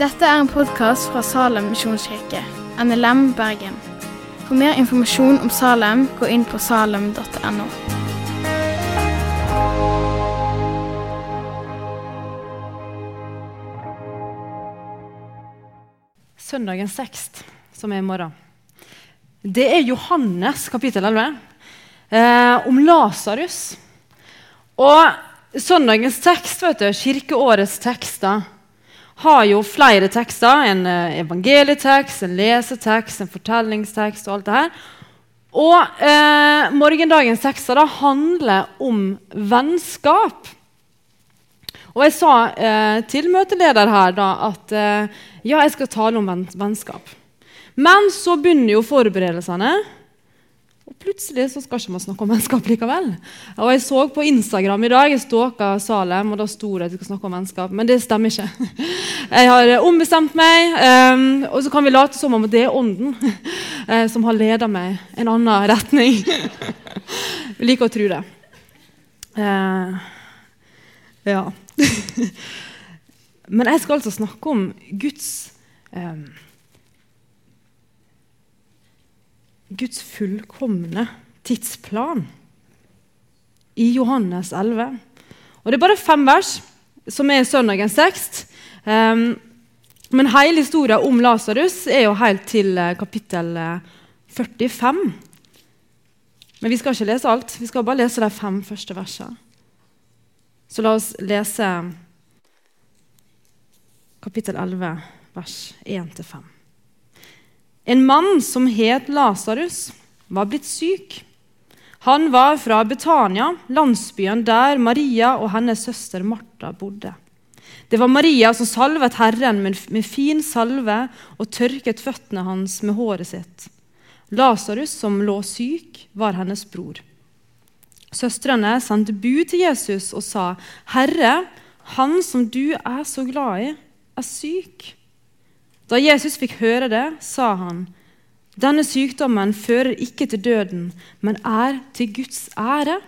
Dette er en podkast fra Salem misjonskirke, NLM Bergen. For mer informasjon om Salem, gå inn på salem.no. Søndagens tekst, som er i morgen, det er Johannes kapittel 11, eh, om Lasarus. Og søndagens tekst, vet du, kirkeårets tekster, har jo flere tekster. En eh, evangelietekst, en lesetekst, en fortellingstekst og alt det her. Og eh, morgendagens tekster da handler om vennskap. Og jeg sa eh, til møteleder her da at eh, ja, jeg skal tale om venn vennskap. Men så begynner jo forberedelsene. Plutselig så skal ikke man snakke om vennskap likevel. Og Jeg så på Instagram i dag, jeg stalka Salem, og da sto det at vi skal snakke om vennskap. Men det stemmer ikke. Jeg har ombestemt meg, um, og så kan vi late som om det er Ånden uh, som har leda meg en annen retning. Vi liker å tro det. Uh, ja. Men jeg skal altså snakke om Guds um, Guds fullkomne tidsplan i Johannes 11. Og Det er bare fem vers som er søndagens tekst. Um, men hele historien om Lasarus er jo helt til uh, kapittel uh, 45. Men vi skal ikke lese alt. Vi skal bare lese de fem første versene. Så la oss lese kapittel 11, vers 1-5. En mann som het Lasarus, var blitt syk. Han var fra Betania, landsbyen der Maria og hennes søster Martha bodde. Det var Maria som salvet Herren med, fin salve og tørket føttene hans med håret sitt. Lasarus, som lå syk, var hennes bror. Søstrene sendte bud til Jesus og sa, 'Herre, han som du er så glad i, er syk.' Da Jesus fikk høre det, sa han, denne sykdommen fører ikke til døden, men er til Guds ære.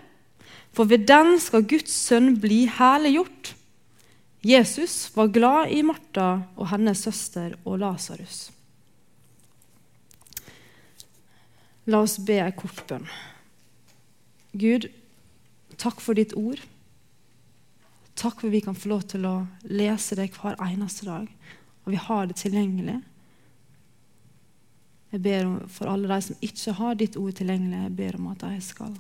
For ved den skal Guds sønn bli herliggjort. Jesus var glad i Martha og hennes søster og Lasarus. La oss be ei kort bønn. Gud, takk for ditt ord. Takk for at vi kan få lov til å lese det hver eneste dag og vi har det tilgjengelig. Jeg ber for alle de som ikke har ditt ord tilgjengelig, jeg ber om at de skal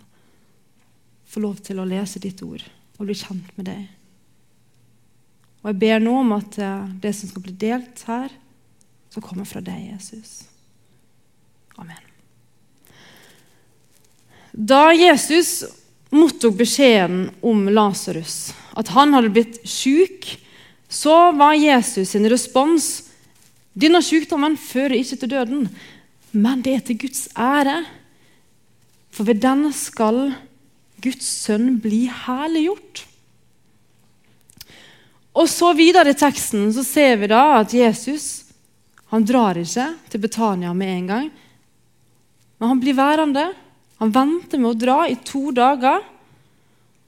få lov til å lese ditt ord og bli kjent med deg. Og jeg ber nå om at eh, det som skal bli delt her, skal komme fra deg, Jesus. Amen. Da Jesus mottok beskjeden om Lasarus, at han hadde blitt sjuk, så var Jesus sin respons denne sykdommen fører ikke til døden, men det er til Guds ære. For ved den skal Guds sønn bli herliggjort. Og så videre i teksten så ser vi da at Jesus han drar ikke til Betania med en gang. Men han blir værende. Han venter med å dra i to dager.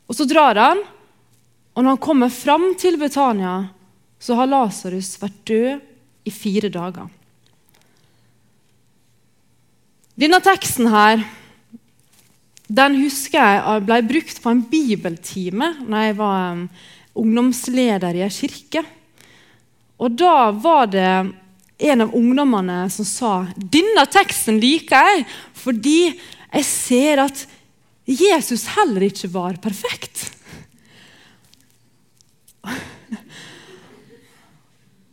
Og så drar han, og når han kommer fram til Betania, så har Lasarus vært død i fire dager. Denne teksten her, den husker jeg ble brukt på en bibeltime når jeg var um, ungdomsleder i ei kirke. Og da var det en av ungdommene som sa denne teksten liker jeg fordi jeg ser at Jesus heller ikke var perfekt.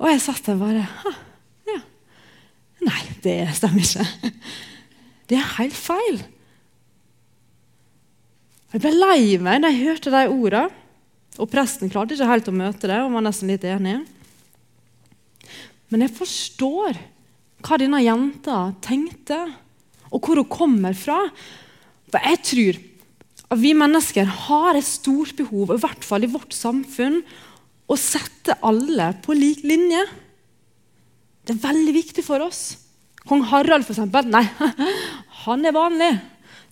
Og jeg satt der bare ja. Nei, det stemmer ikke. Det er helt feil. Jeg ble lei meg da jeg hørte de ordene. Og presten klarte ikke helt å møte det og var nesten litt enig. Men jeg forstår hva denne jenta tenkte, og hvor hun kommer fra. For jeg tror at vi mennesker har et stort behov, i hvert fall i vårt samfunn, å sette alle på lik linje. Det er veldig viktig for oss. Kong Harald, for eksempel, nei, han er vanlig.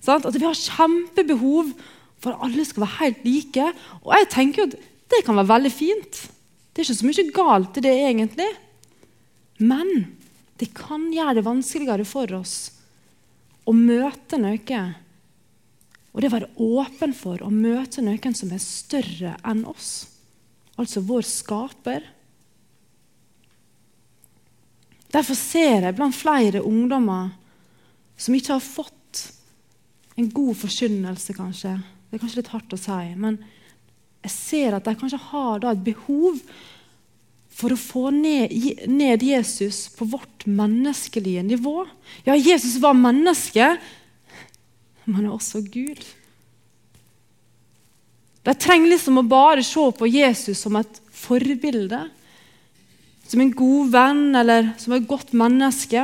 Sant? At vi har kjempebehov For at alle skal være helt like. Og jeg tenker at det kan være veldig fint. Det er ikke så mye galt i det egentlig. Men det kan gjøre det vanskeligere for oss å møte noe. Og det å være åpen for å møte noen som er større enn oss. Altså vår skaper. Derfor ser jeg blant flere ungdommer som ikke har fått en god forkynnelse, kanskje. Det er kanskje litt hardt å si, men jeg ser at de kanskje har et behov for å få ned, ned, Jesus på vårt menneskelige nivå. Ja, Jesus var menneske, men er også Gud. De trenger liksom å bare se på Jesus som et forbilde som en god venn eller som et godt menneske.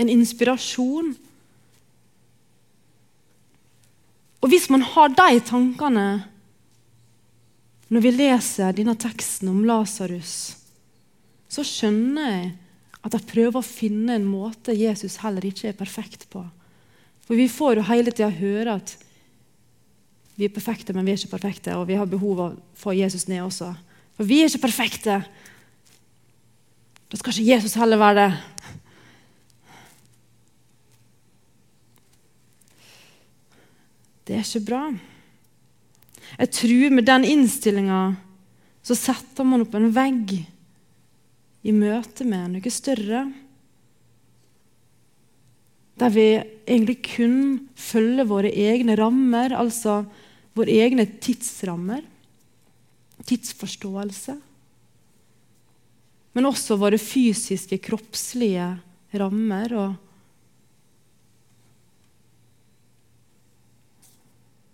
En inspirasjon. Og hvis man har de tankene når vi leser denne teksten om Lasarus, så skjønner jeg at jeg prøver å finne en måte Jesus heller ikke er perfekt på. For vi får jo hele tida høre at vi er perfekte, men vi er ikke perfekte, og vi har behov for å få Jesus ned også. For vi er ikke perfekte, da skal ikke Jesus heller være det. Det er ikke bra. Jeg tror med den innstillinga så setter man opp en vegg i møte med noe større. Der vi egentlig kun følger våre egne rammer, altså våre egne tidsrammer. Tidsforståelse men også våre fysiske, kroppslige rammer. og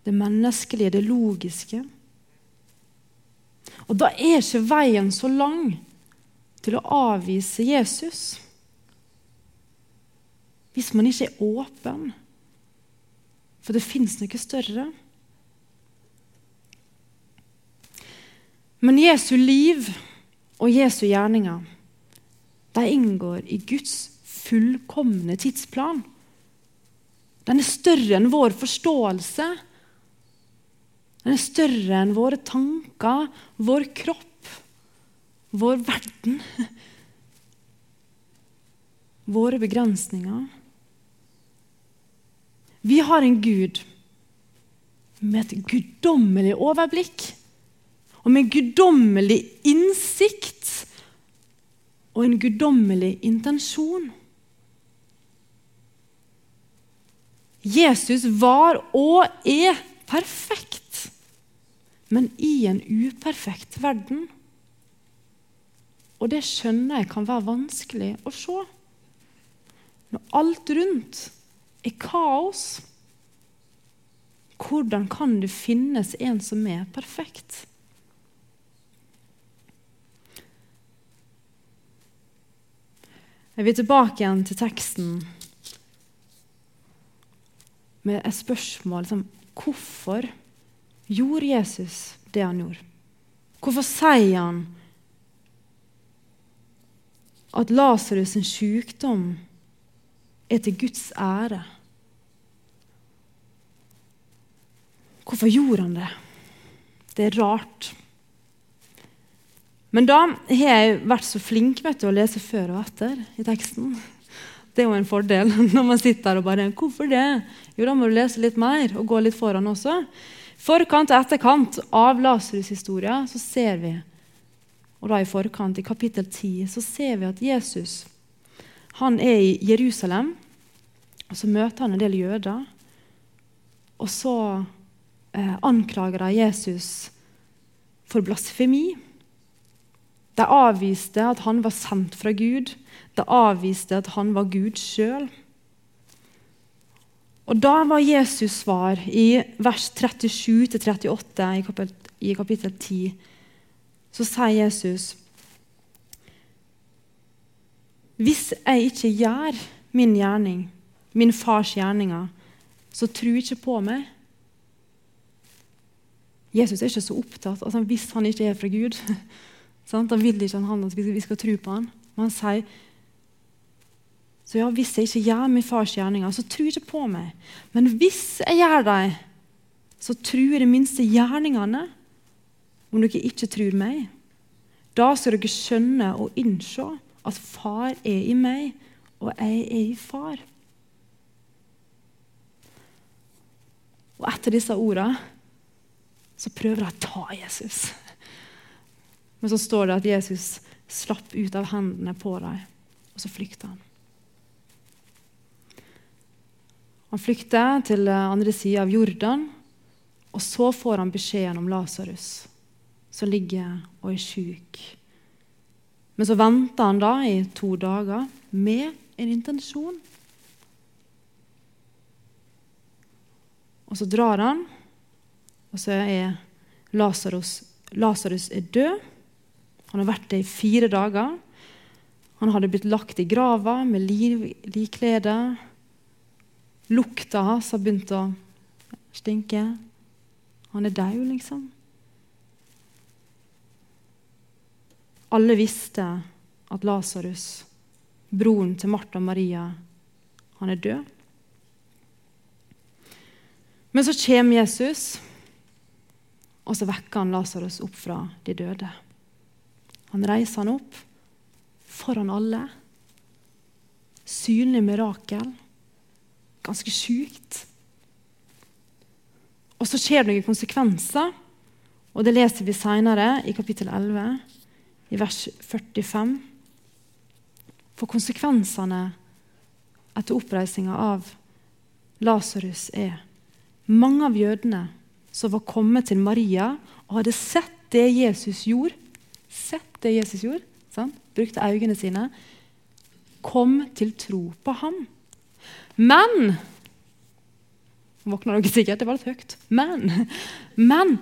Det menneskelige, det logiske. Og da er ikke veien så lang til å avvise Jesus. Hvis man ikke er åpen. For det fins noe større. Men Jesu liv og Jesu gjerninger de inngår i Guds fullkomne tidsplan. Den er større enn vår forståelse. Den er større enn våre tanker, vår kropp, vår verden. Våre begrensninger. Vi har en Gud med et guddommelig overblikk og med guddommelig innsikt og en guddommelig intensjon. Jesus var og er perfekt, men i en uperfekt verden. Og det skjønner jeg kan være vanskelig å se. Når alt rundt er kaos, hvordan kan det finnes en som er perfekt? Jeg vil tilbake igjen til teksten med et spørsmål som hvorfor gjorde Jesus det han gjorde? Hvorfor sier han at Lasarus' sykdom er til Guds ære? Hvorfor gjorde han det? Det er rart. Men da har jeg vært så flink vet du, å lese før og etter i teksten. Det er jo en fordel når man sitter der og bare 'Hvorfor det?' Jo, da må du lese litt mer og gå litt foran også. Forkant og etterkant av Lasarus' historie så ser vi og da i forkant, i kapittel 10, så ser vi at Jesus han er i Jerusalem. og Så møter han en del jøder. Og så eh, anklager de Jesus for blasfemi. De avviste at han var sendt fra Gud. De avviste at han var Gud sjøl. Og da var Jesus svar i vers 37-38 i, kapittel 10. Så sier Jesus Hvis jeg ikke gjør min gjerning, min fars gjerninger, så tro ikke på meg. Jesus er ikke så opptatt altså Hvis han ikke er fra Gud, Sant? Da vil ikke han at vi skal tro på han. Men han sier så ja, hvis jeg ikke gjør min fars gjerninger, så tro ikke på meg. Men hvis jeg gjør dem, så tru i det minste gjerningene, om dere ikke tror meg. Da skal dere skjønne og innse at far er i meg, og jeg er i far. Og etter disse ordene så prøver de å ta Jesus. Men så står det at Jesus slapp ut av hendene på dem, og så flykter han. Han flykter til andre sida av Jordan, og så får han beskjeden om Lasarus, som ligger og er sjuk. Men så venter han da i to dager med en intensjon. Og så drar han, og så er Lasarus, død. Han har vært det i fire dager. Han hadde blitt lagt i grava med liklede. Lukta hans har begynt å stinke. Han er død, liksom. Alle visste at Lasarus, broren til Martha og Maria, han er død. Men så kommer Jesus, og så vekker han Lasarus opp fra de døde. Han reiser han opp foran alle. Synlig mirakel. Ganske sjukt. Og så skjer det noen konsekvenser, og det leser vi senere i kapittel 11, i vers 45. For konsekvensene etter oppreisinga av Lasarus er mange av jødene som var kommet til Maria og hadde sett det Jesus gjorde, sett det Jesus gjorde, sant? brukte øynene sine, kom til tro på ham. Men Våkna dere sikkert? Det var litt høyt. Men, men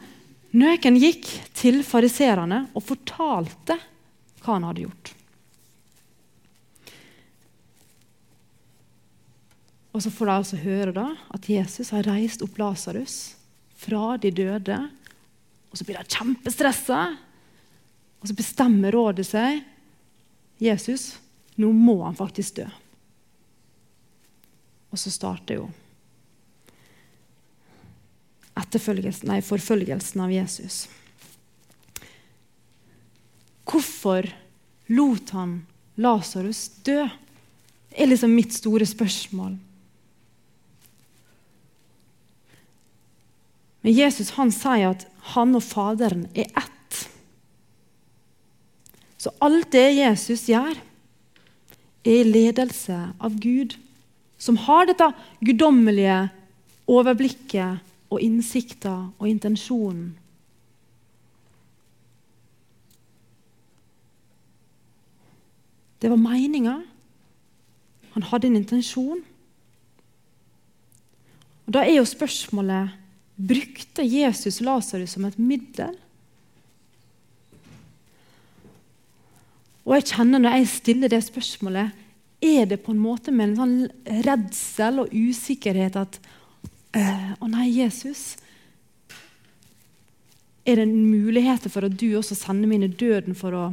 Nøken gikk til fariserene og fortalte hva han hadde gjort. Og så får de altså høre da at Jesus har reist opp Lasarus fra de døde. Og så blir de kjempestressa. Og så bestemmer rådet seg Jesus, nå må han faktisk dø. Og så starter jo nei, forfølgelsen av Jesus. Hvorfor lot han Lasarus dø? Det er liksom mitt store spørsmål. Men Jesus han sier at han og Faderen er ett. Så alt det Jesus gjør, er i ledelse av Gud, som har dette guddommelige overblikket og innsikter og intensjonen. Det var meninga. Han hadde en intensjon. Og Da er jo spørsmålet brukte Jesus Lasarus som et middel. Og jeg kjenner Når jeg stiller det spørsmålet, er det på en måte med en sånn redsel og usikkerhet at Eh, å nei, Jesus, er det en mulighet for at du også sender i døden for å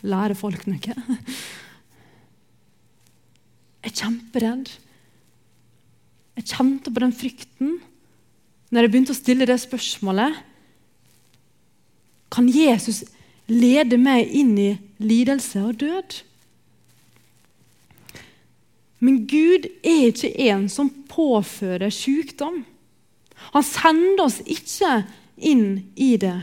lære folk noe? Jeg er kjemperedd. Jeg kjente på den frykten når jeg begynte å stille det spørsmålet. Kan Jesus lede meg inn i lidelse og død? Men Gud er ikke en som påfører sykdom. Han sender oss ikke inn i det.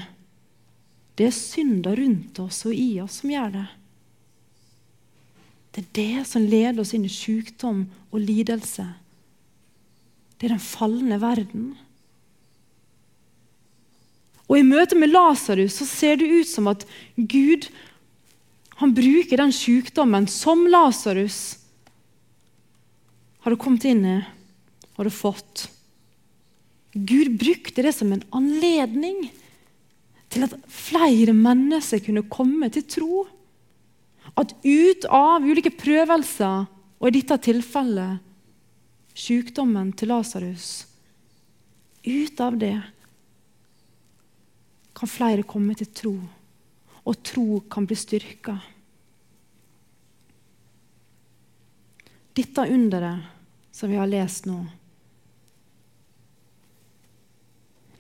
Det er synder rundt oss og i oss som gjør det. Det er det som leder oss inn i sykdom og lidelse. Det er den falne verden. Og I møte med Lasarus ser det ut som at Gud han bruker den sykdommen som Lasarus hadde kommet inn i, hadde fått. Gud brukte det som en anledning til at flere mennesker kunne komme til tro. At ut av ulike prøvelser, og i dette tilfellet sykdommen til Lasarus Ut av det kan flere komme til tro, og tro kan bli styrka. Dette underet som vi har lest nå,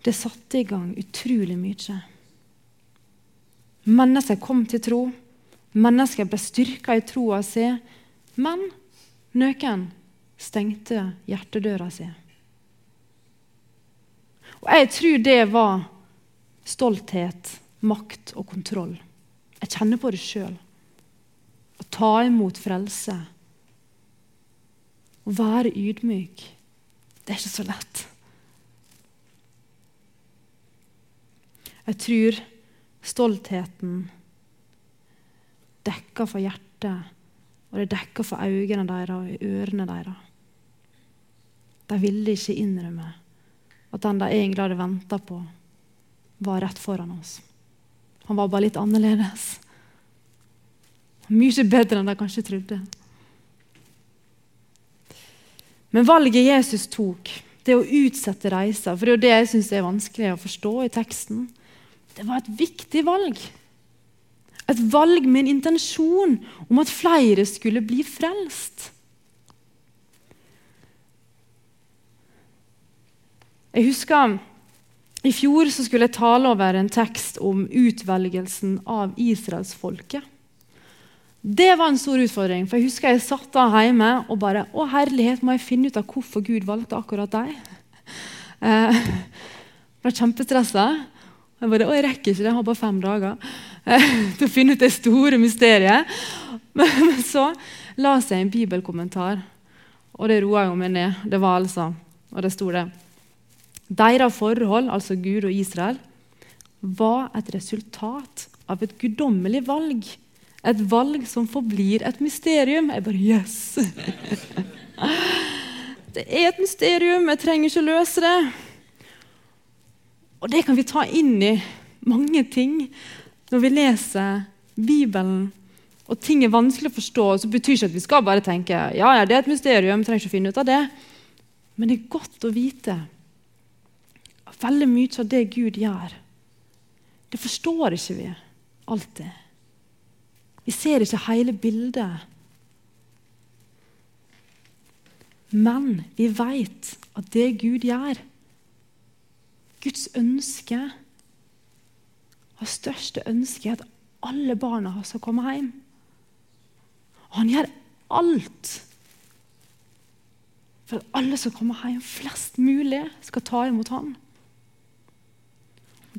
det satte i gang utrolig mye. Mennesker kom til tro. Mennesker ble styrka i troa si. Men noen stengte hjertedøra si. Og Jeg tror det var stolthet, makt og kontroll. Jeg kjenner på det sjøl. Å ta imot frelse. Å være ydmyk. Det er ikke så lett. Jeg tror stoltheten dekker for hjertet, og det dekker for øynene deres og ørene deres. De ville ikke innrømme at den de egentlig hadde venta på, var rett foran oss. Han var bare litt annerledes. Mye bedre enn de kanskje trodde. Men valget Jesus tok, det å utsette reisa, for det er jo det jeg syns er vanskelig å forstå i teksten, det var et viktig valg. Et valg med en intensjon om at flere skulle bli frelst. Jeg husker I fjor så skulle jeg tale over en tekst om utvelgelsen av israelsfolket. Det var en stor utfordring. for Jeg husker jeg satt da hjemme og bare Å, herlighet, må jeg finne ut av hvorfor Gud valgte akkurat deg? Eh, jeg ble kjempestressa. Jeg bare, å, jeg rekker ikke det, jeg har bare fem dager eh, til å finne ut det store mysteriet. Men, så la jeg en bibelkommentar, og det roa jo meg ned. Det var altså, og det sto det Deres forhold, altså Gud og Israel, var et resultat av et guddommelig valg. Et valg som forblir et mysterium. Jeg bare Yes! Det er et mysterium, jeg trenger ikke løse det. Og det kan vi ta inn i mange ting når vi leser Bibelen. Og ting er vanskelig å forstå, så betyr ikke at vi skal bare tenke ja, ja, det er et mysterium, trenger ikke å finne ut av det. Men det er godt å vite at veldig mye av det Gud gjør, det forstår ikke vi alltid. Vi ser ikke hele bildet. Men vi vet at det Gud gjør, Guds ønske, hans største ønske, er at alle barna skal komme hjem. Og han gjør alt for at alle som kommer hjem, flest mulig, skal ta imot ham.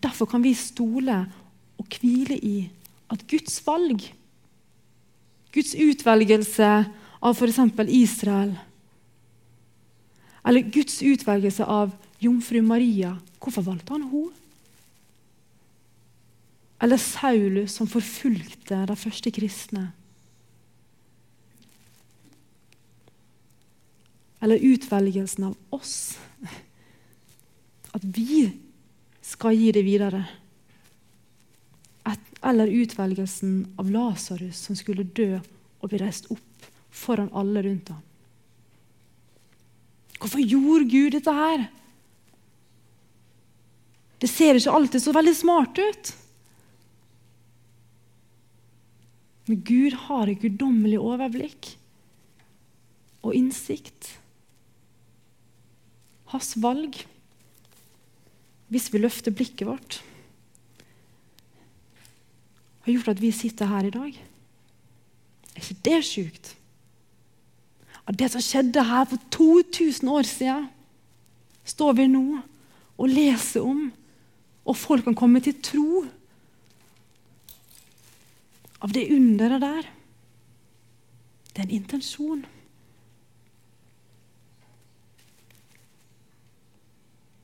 Derfor kan vi stole og hvile i at Guds valg, Guds utvelgelse av f.eks. Israel, eller Guds utvelgelse av jomfru Maria Hvorfor valgte han henne? Eller Saulus, som forfulgte de første kristne? Eller utvelgelsen av oss? At vi skal gi det videre? eller utvelgelsen av Lasarus, som skulle dø og bli reist opp foran alle rundt ham? Hvorfor gjorde Gud dette her? Det ser ikke alltid så veldig smart ut. Men Gud har et guddommelig overblikk og innsikt. Hans valg, hvis vi løfter blikket vårt, har gjort at vi sitter her i dag. Er ikke det sjukt? At det som skjedde her for 2000 år siden, står vi nå og leser om og folk kan komme til tro av det underet der. Det er en intensjon.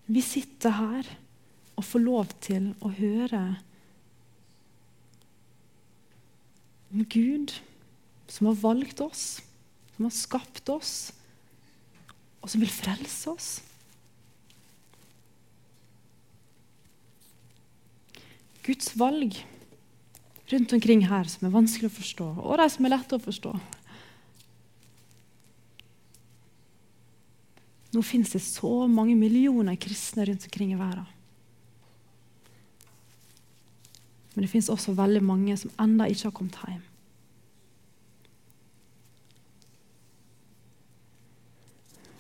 Vi sitter her og får lov til å høre om Gud som har valgt oss, som har skapt oss, og som vil frelse oss. Guds valg rundt omkring her som er vanskelig å forstå, og de som er lette å forstå. Nå fins det så mange millioner kristne rundt omkring i verden. Men det fins også veldig mange som ennå ikke har kommet hjem.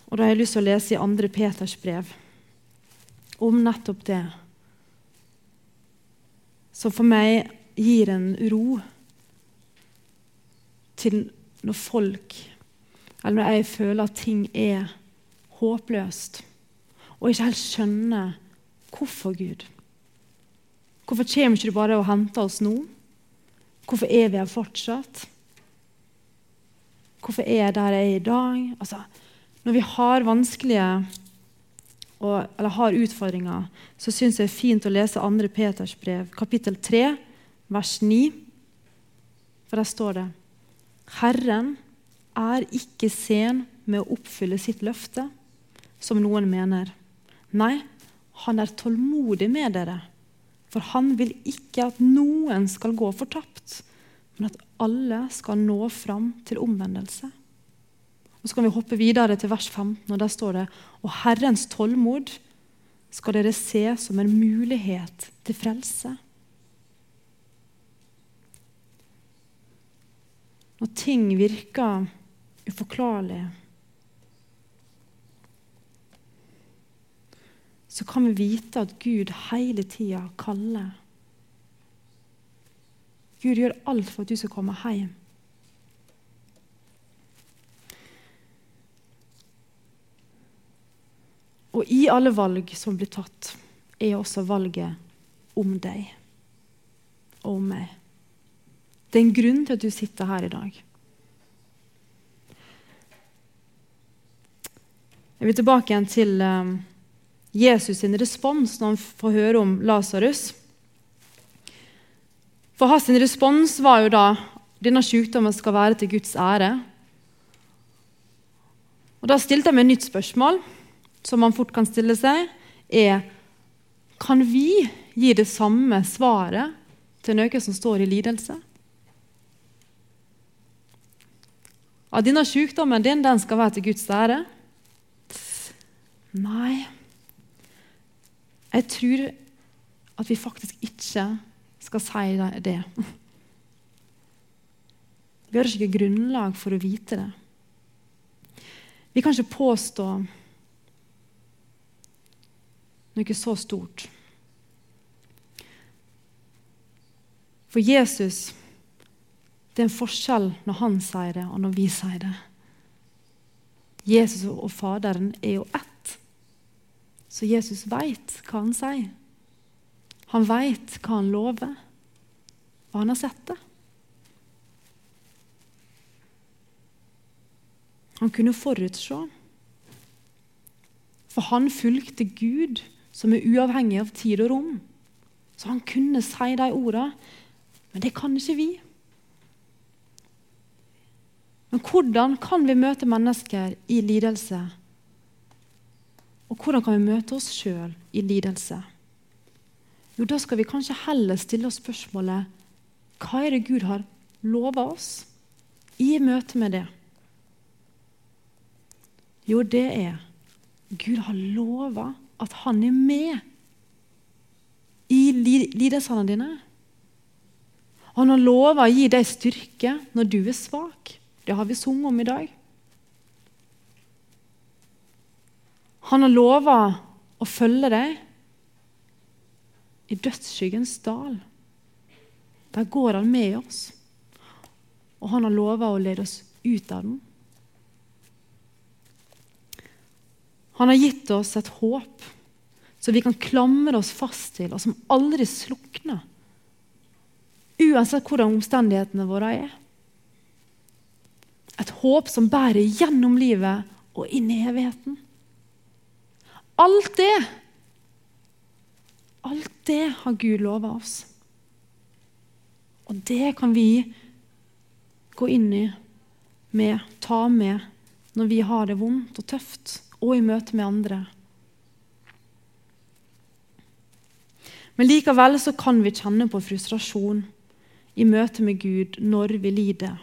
Og Da har jeg lyst til å lese i 2. Peters brev, om nettopp det. Som for meg gir en ro til når folk Eller når jeg føler at ting er håpløst, og ikke helt skjønner hvorfor Gud. Hvorfor kommer ikke bare og henter oss nå? Hvorfor er vi her fortsatt? Hvorfor er jeg der jeg er i dag? Altså, når vi har vanskelige og, eller har utfordringer, så syns jeg det er fint å lese 2. Peters brev, kapittel 3, vers 9. For der står det Herren er ikke sen med å oppfylle sitt løfte, som noen mener. Nei, han er tålmodig med dere, for han vil ikke at noen skal gå fortapt, men at alle skal nå fram til omvendelse. Og Så kan vi hoppe videre til vers 15, og der står det Og Herrens tålmod skal dere se som en mulighet til frelse. Når ting virker uforklarlige, så kan vi vite at Gud hele tida kaller. Gud gjør alt for at du skal komme hjem. Og i alle valg som blir tatt, er også valget om deg og om meg. Det er en grunn til at du sitter her i dag. Jeg vil tilbake igjen til um, Jesus' sin respons når han får høre om Lasarus. For hans respons var jo da denne sykdommen skal være til Guds ære. Og Da stilte jeg meg et nytt spørsmål, som man fort kan stille seg. er Kan vi gi det samme svaret til noe som står i lidelse? At denne sykdommen din den skal være til Guds ære? Nei. Jeg tror at vi faktisk ikke skal si det. Vi har ikke grunnlag for å vite det. Vi kan ikke påstå noe så stort. For Jesus det er en forskjell når han sier det, og når vi sier det. Jesus og Faderen er jo ett. Så Jesus veit hva han sier. Han veit hva han lover, og han har sett det. Han kunne forutse. For han fulgte Gud, som er uavhengig av tid og rom. Så han kunne si de ordene. Men det kan ikke vi. Men hvordan kan vi møte mennesker i lidelse? Og hvordan kan vi møte oss sjøl i lidelse? Jo, Da skal vi kanskje heller stille oss spørsmålet hva er det Gud har lova oss i møte med det? Jo, det er Gud har lova at han er med i lidelsene dine. Han har lova å gi deg styrke når du er svak. Det har vi sunget om i dag. Han har lova å følge deg i dødsskyggens dal. Der går han med oss, og han har lova å lede oss ut av den. Han har gitt oss et håp som vi kan klamre oss fast til, og som aldri slukner. Uansett hvordan omstendighetene våre er. Et håp som bærer gjennom livet og inn i evigheten. Alt det Alt det har Gud lova oss. Og det kan vi gå inn i med, ta med, når vi har det vondt og tøft, og i møte med andre. Men likevel så kan vi kjenne på frustrasjon i møte med Gud når vi lider.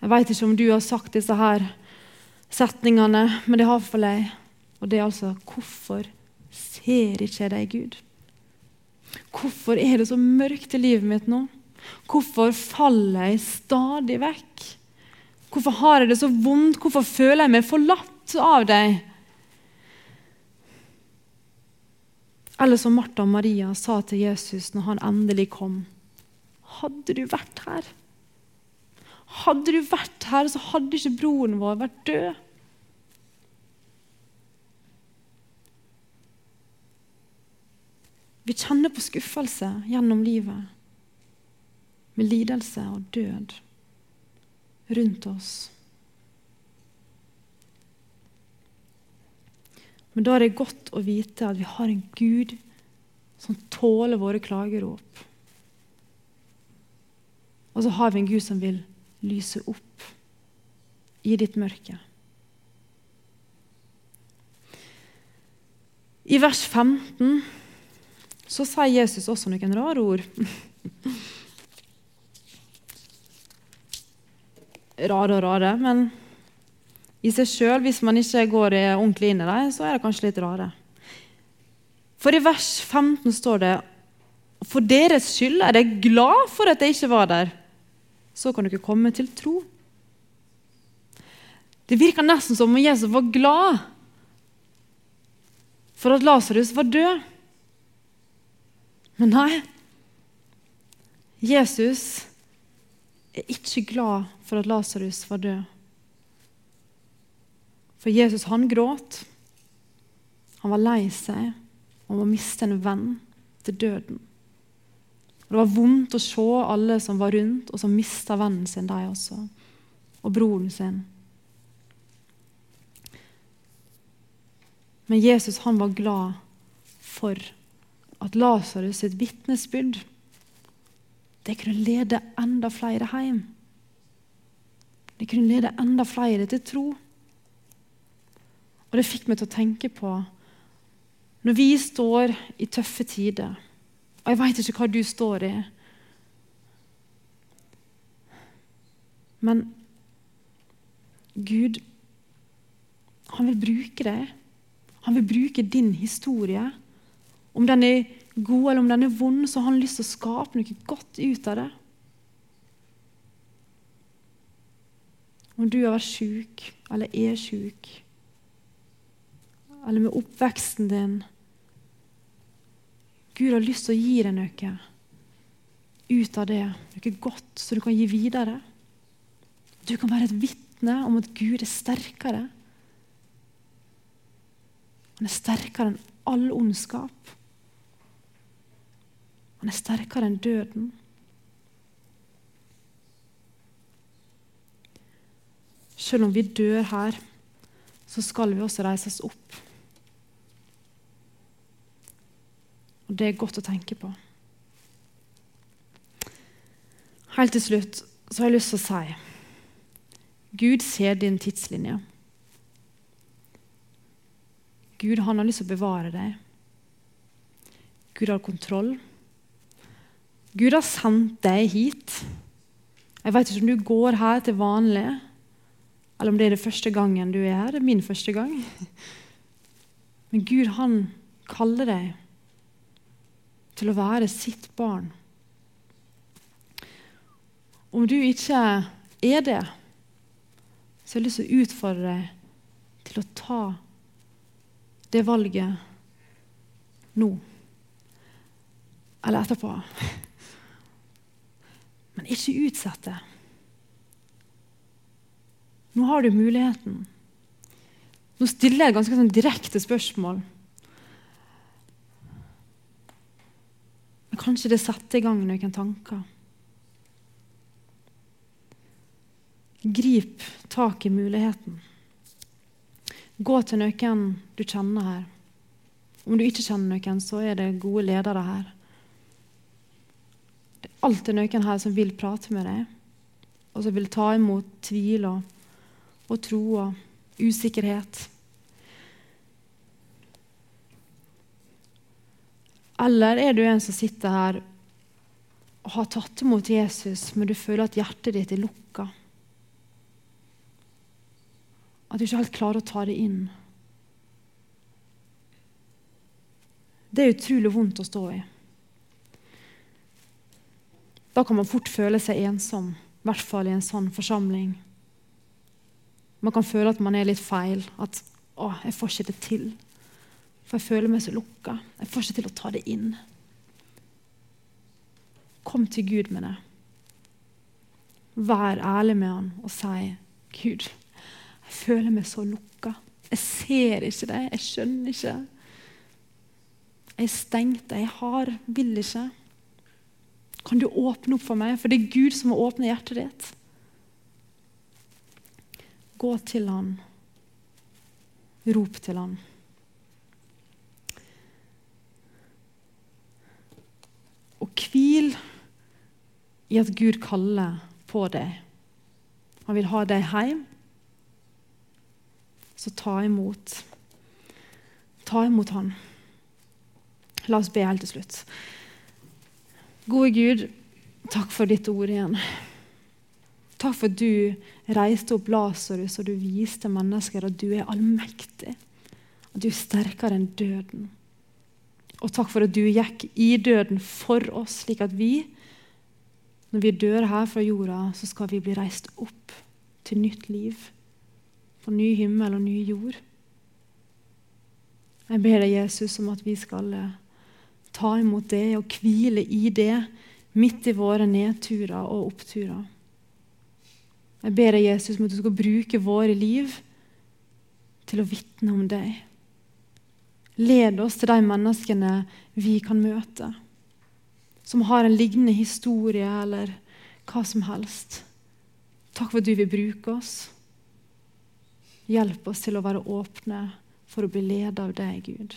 Jeg vet ikke om du har sagt disse her setningene, men det har iallfall deg. Og det er altså Hvorfor ser ikke deg, Gud? Hvorfor er det så mørkt i livet mitt nå? Hvorfor faller jeg stadig vekk? Hvorfor har jeg det så vondt? Hvorfor føler jeg meg forlatt av deg? Eller som Martha og Maria sa til Jesus når han endelig kom. Hadde du vært her? Hadde du vært her, så hadde ikke broren vår vært død. Vi kjenner på skuffelse gjennom livet, med lidelse og død rundt oss. Men da er det godt å vite at vi har en Gud som tåler våre klagerop. Og så har vi en Gud som vil lyse opp i ditt mørke. I vers 15 så sier Jesus også noen rare ord. rare og rare, men i seg sjøl, hvis man ikke går ordentlig inn i dem, så er det kanskje litt rare. For i vers 15 står det For deres skyld er jeg glad for at jeg ikke var der. Så kan dere komme til tro. Det virker nesten som om Jesus var glad for at Lasarus var død. Men nei. Jesus er ikke glad for at Lasarus var død. For Jesus han gråt. Han var lei seg. om å miste en venn til døden. Og Det var vondt å se alle som var rundt, og som mista vennen sin, de også. Og broren sin. Men Jesus han var glad for at Lasarus sitt vitnesbyrd det kunne lede enda flere hjem. Det kunne lede enda flere til tro. Og det fikk meg til å tenke på når vi står i tøffe tider Og jeg veit ikke hva du står i. Men Gud, han vil bruke deg. Han vil bruke din historie. Om den er god eller om den er vond, så har han lyst til å skape noe godt ut av det. Om du har vært sjuk eller er sjuk eller med oppveksten din. Gud har lyst til å gi deg noe ut av det, noe godt, så du kan gi videre. Du kan være et vitne om at Gud er sterkere. Han er sterkere enn all ondskap. Han er sterkere enn døden. Selv om vi dør her, så skal vi også reises opp. Og det er godt å tenke på. Helt til slutt så har jeg lyst til å si Gud ser din tidslinje. Gud han har lyst til å bevare deg. Gud har kontroll. Gud har sendt deg hit. Jeg vet ikke om du går her til vanlig, eller om det er det første gangen du er her. Det er min første gang. Men Gud, han kaller deg til å være sitt barn. Om du ikke er det, så har jeg lyst til å utfordre deg til å ta det valget nå. Eller etterpå. Men ikke utsett det. Nå har du muligheten. Nå stiller jeg et ganske sånn direkte spørsmål. Men kanskje det setter i gang noen tanker. Grip tak i muligheten. Gå til noen du kjenner her. Om du ikke kjenner noen, så er det gode ledere her. Alltid noen her som vil prate med deg, og som vil ta imot tvil og, troa, usikkerhet. Eller er du en som sitter her og har tatt imot Jesus, men du føler at hjertet ditt er lukka? At du ikke helt klarer å ta det inn? Det er utrolig vondt å stå i. Da kan man fort føle seg ensom, i hvert fall i en sånn forsamling. Man kan føle at man er litt feil, at 'Å, jeg får ikke det til'. For jeg føler meg så lukka. Jeg får ikke til å ta det inn. Kom til Gud med det. Vær ærlig med han og si, 'Gud, jeg føler meg så lukka. Jeg ser ikke det. Jeg skjønner ikke. Jeg er stengt. Jeg har. Vil ikke. Kan du åpne opp for meg? For det er Gud som må åpne hjertet ditt. Gå til han. Rop til han. Og hvil i at Gud kaller på deg. Han vil ha deg hjem. Så ta imot. Ta imot han. La oss be helt til slutt. Gode Gud, takk for ditt ord igjen. Takk for at du reiste opp Lasarus og du viste mennesker at du er allmektig. At du er sterkere enn døden. Og takk for at du gikk i døden for oss, slik at vi, når vi dør her fra jorda, så skal vi bli reist opp til nytt liv. På ny himmel og ny jord. Jeg ber deg, Jesus, om at vi skal eh, ta imot det og hvile i det midt i våre nedturer og oppturer. Jeg ber deg, Jesus, om at du skal bruke våre liv til å vitne om deg. Led oss til de menneskene vi kan møte, som har en lignende historie eller hva som helst. Takk for at du vil bruke oss. Hjelp oss til å være åpne for å bli ledet av deg, Gud.